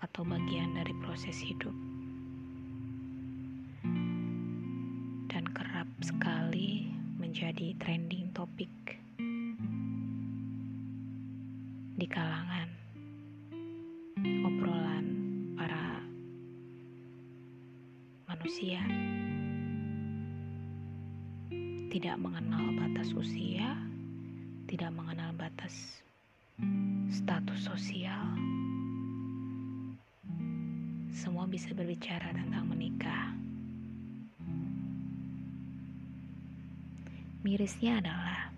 atau bagian dari proses hidup. Dan kerap sekali menjadi trending topik di kalangan obrolan para manusia tidak mengenal batas usia, tidak mengenal batas status sosial. Semua bisa berbicara tentang menikah. Mirisnya adalah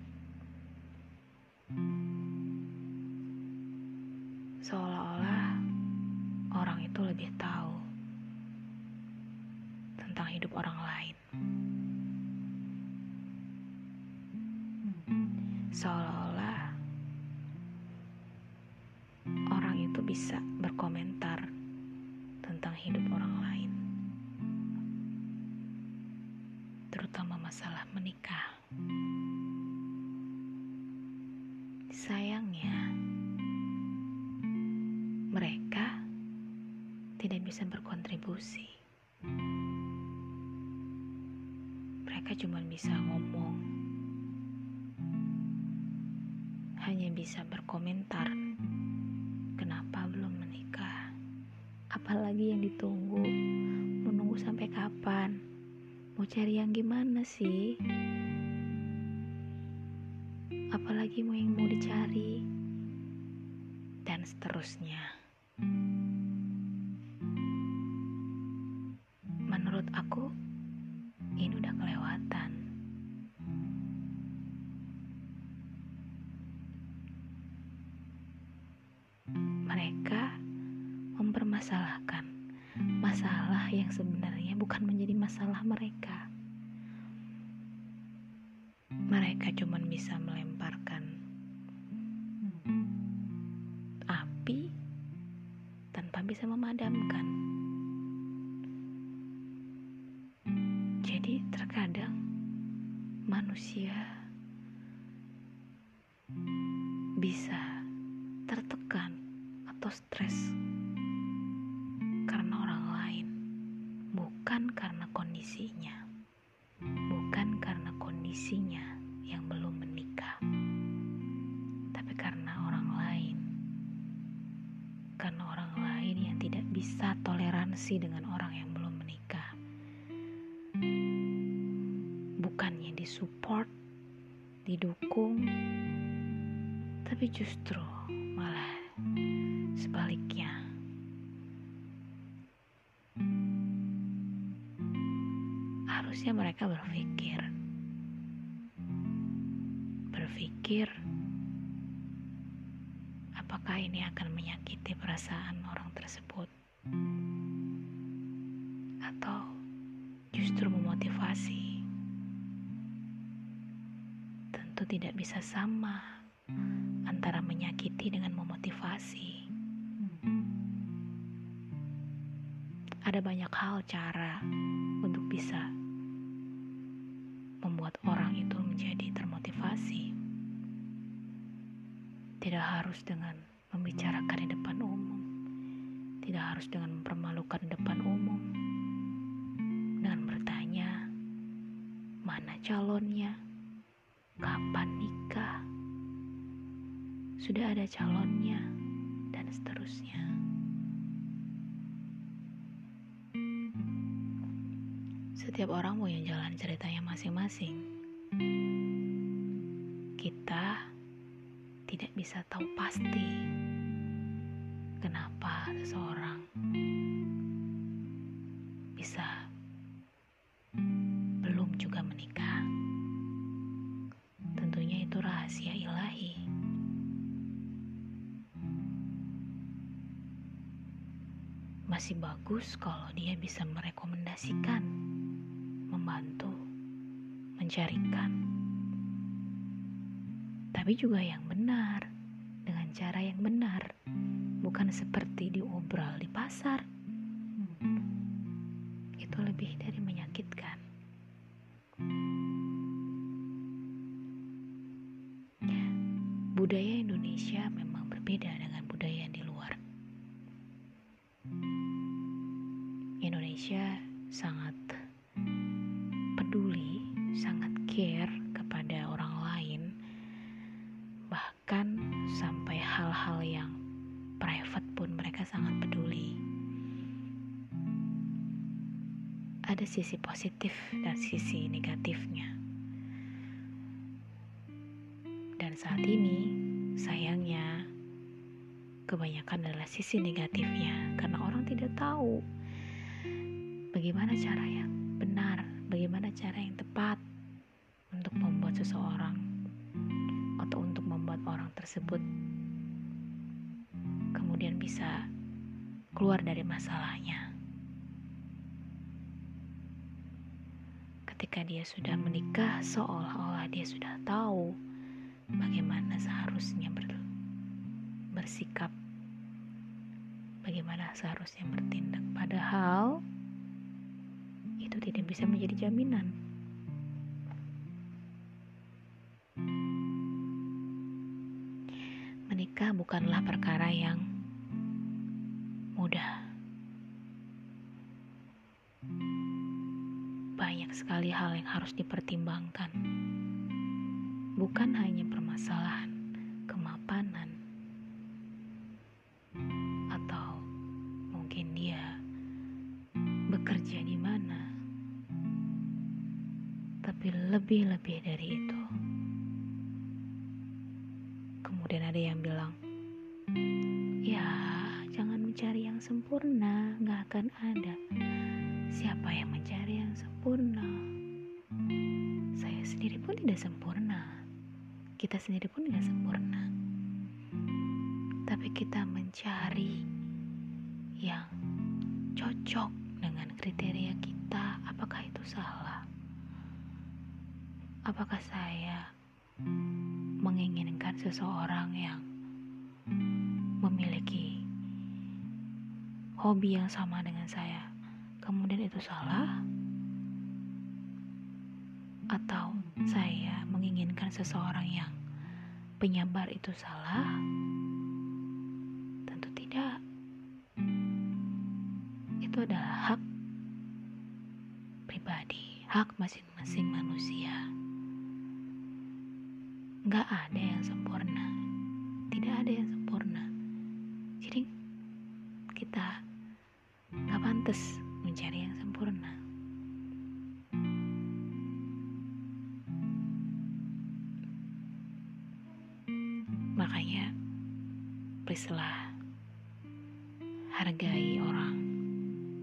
seolah-olah orang itu lebih tahu tentang hidup orang lain. Seolah-olah orang itu bisa tentang hidup orang lain, terutama masalah menikah. Sayangnya, mereka tidak bisa berkontribusi. Mereka cuma bisa ngomong, hanya bisa berkomentar. Apalagi yang ditunggu? Menunggu sampai kapan? Mau cari yang gimana sih? Apalagi mau yang mau dicari? Dan seterusnya. Menurut aku, ini udah kelewatan. Mereka mempermasalahkan masalah yang sebenarnya bukan menjadi masalah mereka. Mereka cuma bisa melemparkan api tanpa bisa memadamkan. Jadi terkadang manusia bisa tertekan atau stres bisa toleransi dengan orang yang belum menikah, bukannya disupport, didukung, tapi justru malah sebaliknya. Harusnya mereka berpikir, berpikir apakah ini akan menyakiti perasaan orang tersebut, atau justru memotivasi. Tentu tidak bisa sama antara menyakiti dengan memotivasi. Ada banyak hal cara untuk bisa membuat orang itu menjadi termotivasi. Tidak harus dengan membicarakan di depan umum, tidak harus dengan mempermalukan di depan umum, calonnya, kapan nikah, sudah ada calonnya, dan seterusnya. Setiap orang punya jalan ceritanya masing-masing. Kita tidak bisa tahu pasti kenapa seseorang Masih bagus kalau dia bisa merekomendasikan, membantu, mencarikan. Tapi juga yang benar, dengan cara yang benar, bukan seperti diobrol di pasar. Itu lebih dari menyakitkan. Budaya Indonesia memang berbeda dengan budaya Ada sisi positif dan sisi negatifnya. Dan saat ini, sayangnya, kebanyakan adalah sisi negatifnya karena orang tidak tahu bagaimana cara yang benar, bagaimana cara yang tepat untuk membuat seseorang atau untuk membuat orang tersebut kemudian bisa keluar dari masalahnya. Ketika dia sudah menikah, seolah-olah dia sudah tahu bagaimana seharusnya ber, bersikap, bagaimana seharusnya bertindak. Padahal itu tidak bisa menjadi jaminan. Menikah bukanlah perkara yang Banyak sekali hal yang harus dipertimbangkan. Bukan hanya permasalahan kemapanan atau mungkin dia bekerja di mana. Tapi lebih-lebih dari itu. Kemudian ada yang bilang, ya jangan mencari yang sempurna, gak akan ada. Siapa yang mencari yang sempurna? Saya sendiri pun tidak sempurna. Kita sendiri pun tidak sempurna. Tapi kita mencari yang cocok dengan kriteria kita. Apakah itu salah? Apakah saya menginginkan seseorang yang memiliki hobi yang sama dengan saya, kemudian itu salah, atau saya menginginkan seseorang yang penyabar itu salah? Tentu tidak. Itu adalah hak pribadi, hak masing-masing manusia. Gak ada yang sempurna, tidak ada yang sempurna. Jadi kita gak pantas mencari yang sempurna. Makanya, please hargai orang,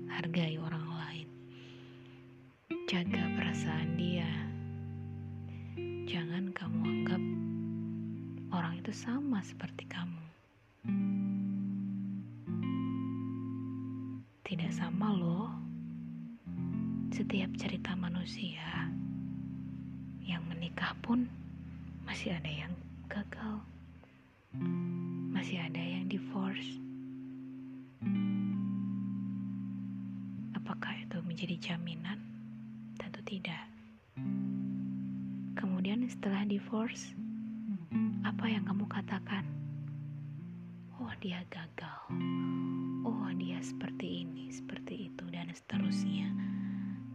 hargai orang lain, jaga perasaan dia. Jangan kamu anggap orang itu sama seperti kamu. Tidak sama loh. Setiap cerita manusia yang menikah pun masih ada yang gagal. Masih ada yang divorce. Apakah itu menjadi jaminan? Tentu tidak. Kemudian setelah divorce, apa yang kamu katakan? Oh, dia gagal. Oh, dia seperti ini, seperti itu, dan seterusnya.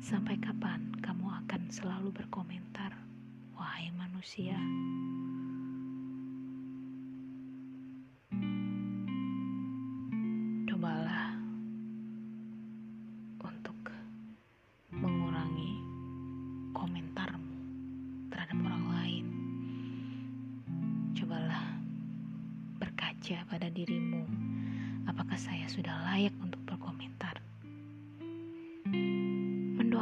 Sampai kapan kamu akan selalu berkomentar, wahai manusia? Cobalah untuk mengurangi komentarmu terhadap orang lain. Cobalah berkaca pada dirimu. Apakah saya sudah layak untuk berkomentar?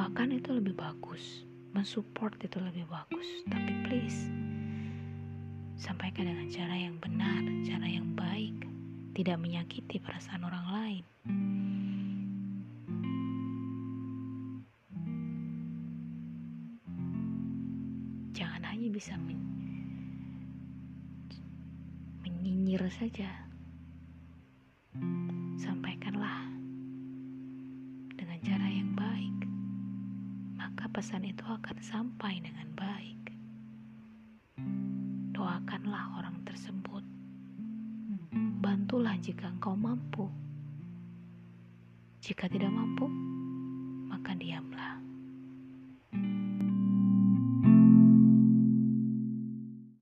Mendoakan itu lebih bagus, mensupport itu lebih bagus. Tapi please, sampaikan dengan cara yang benar, cara yang baik, tidak menyakiti perasaan orang lain. Jangan hanya bisa men menyinyir saja. Pesan itu akan sampai dengan baik. Doakanlah orang tersebut. Bantulah jika engkau mampu. Jika tidak mampu, maka diamlah.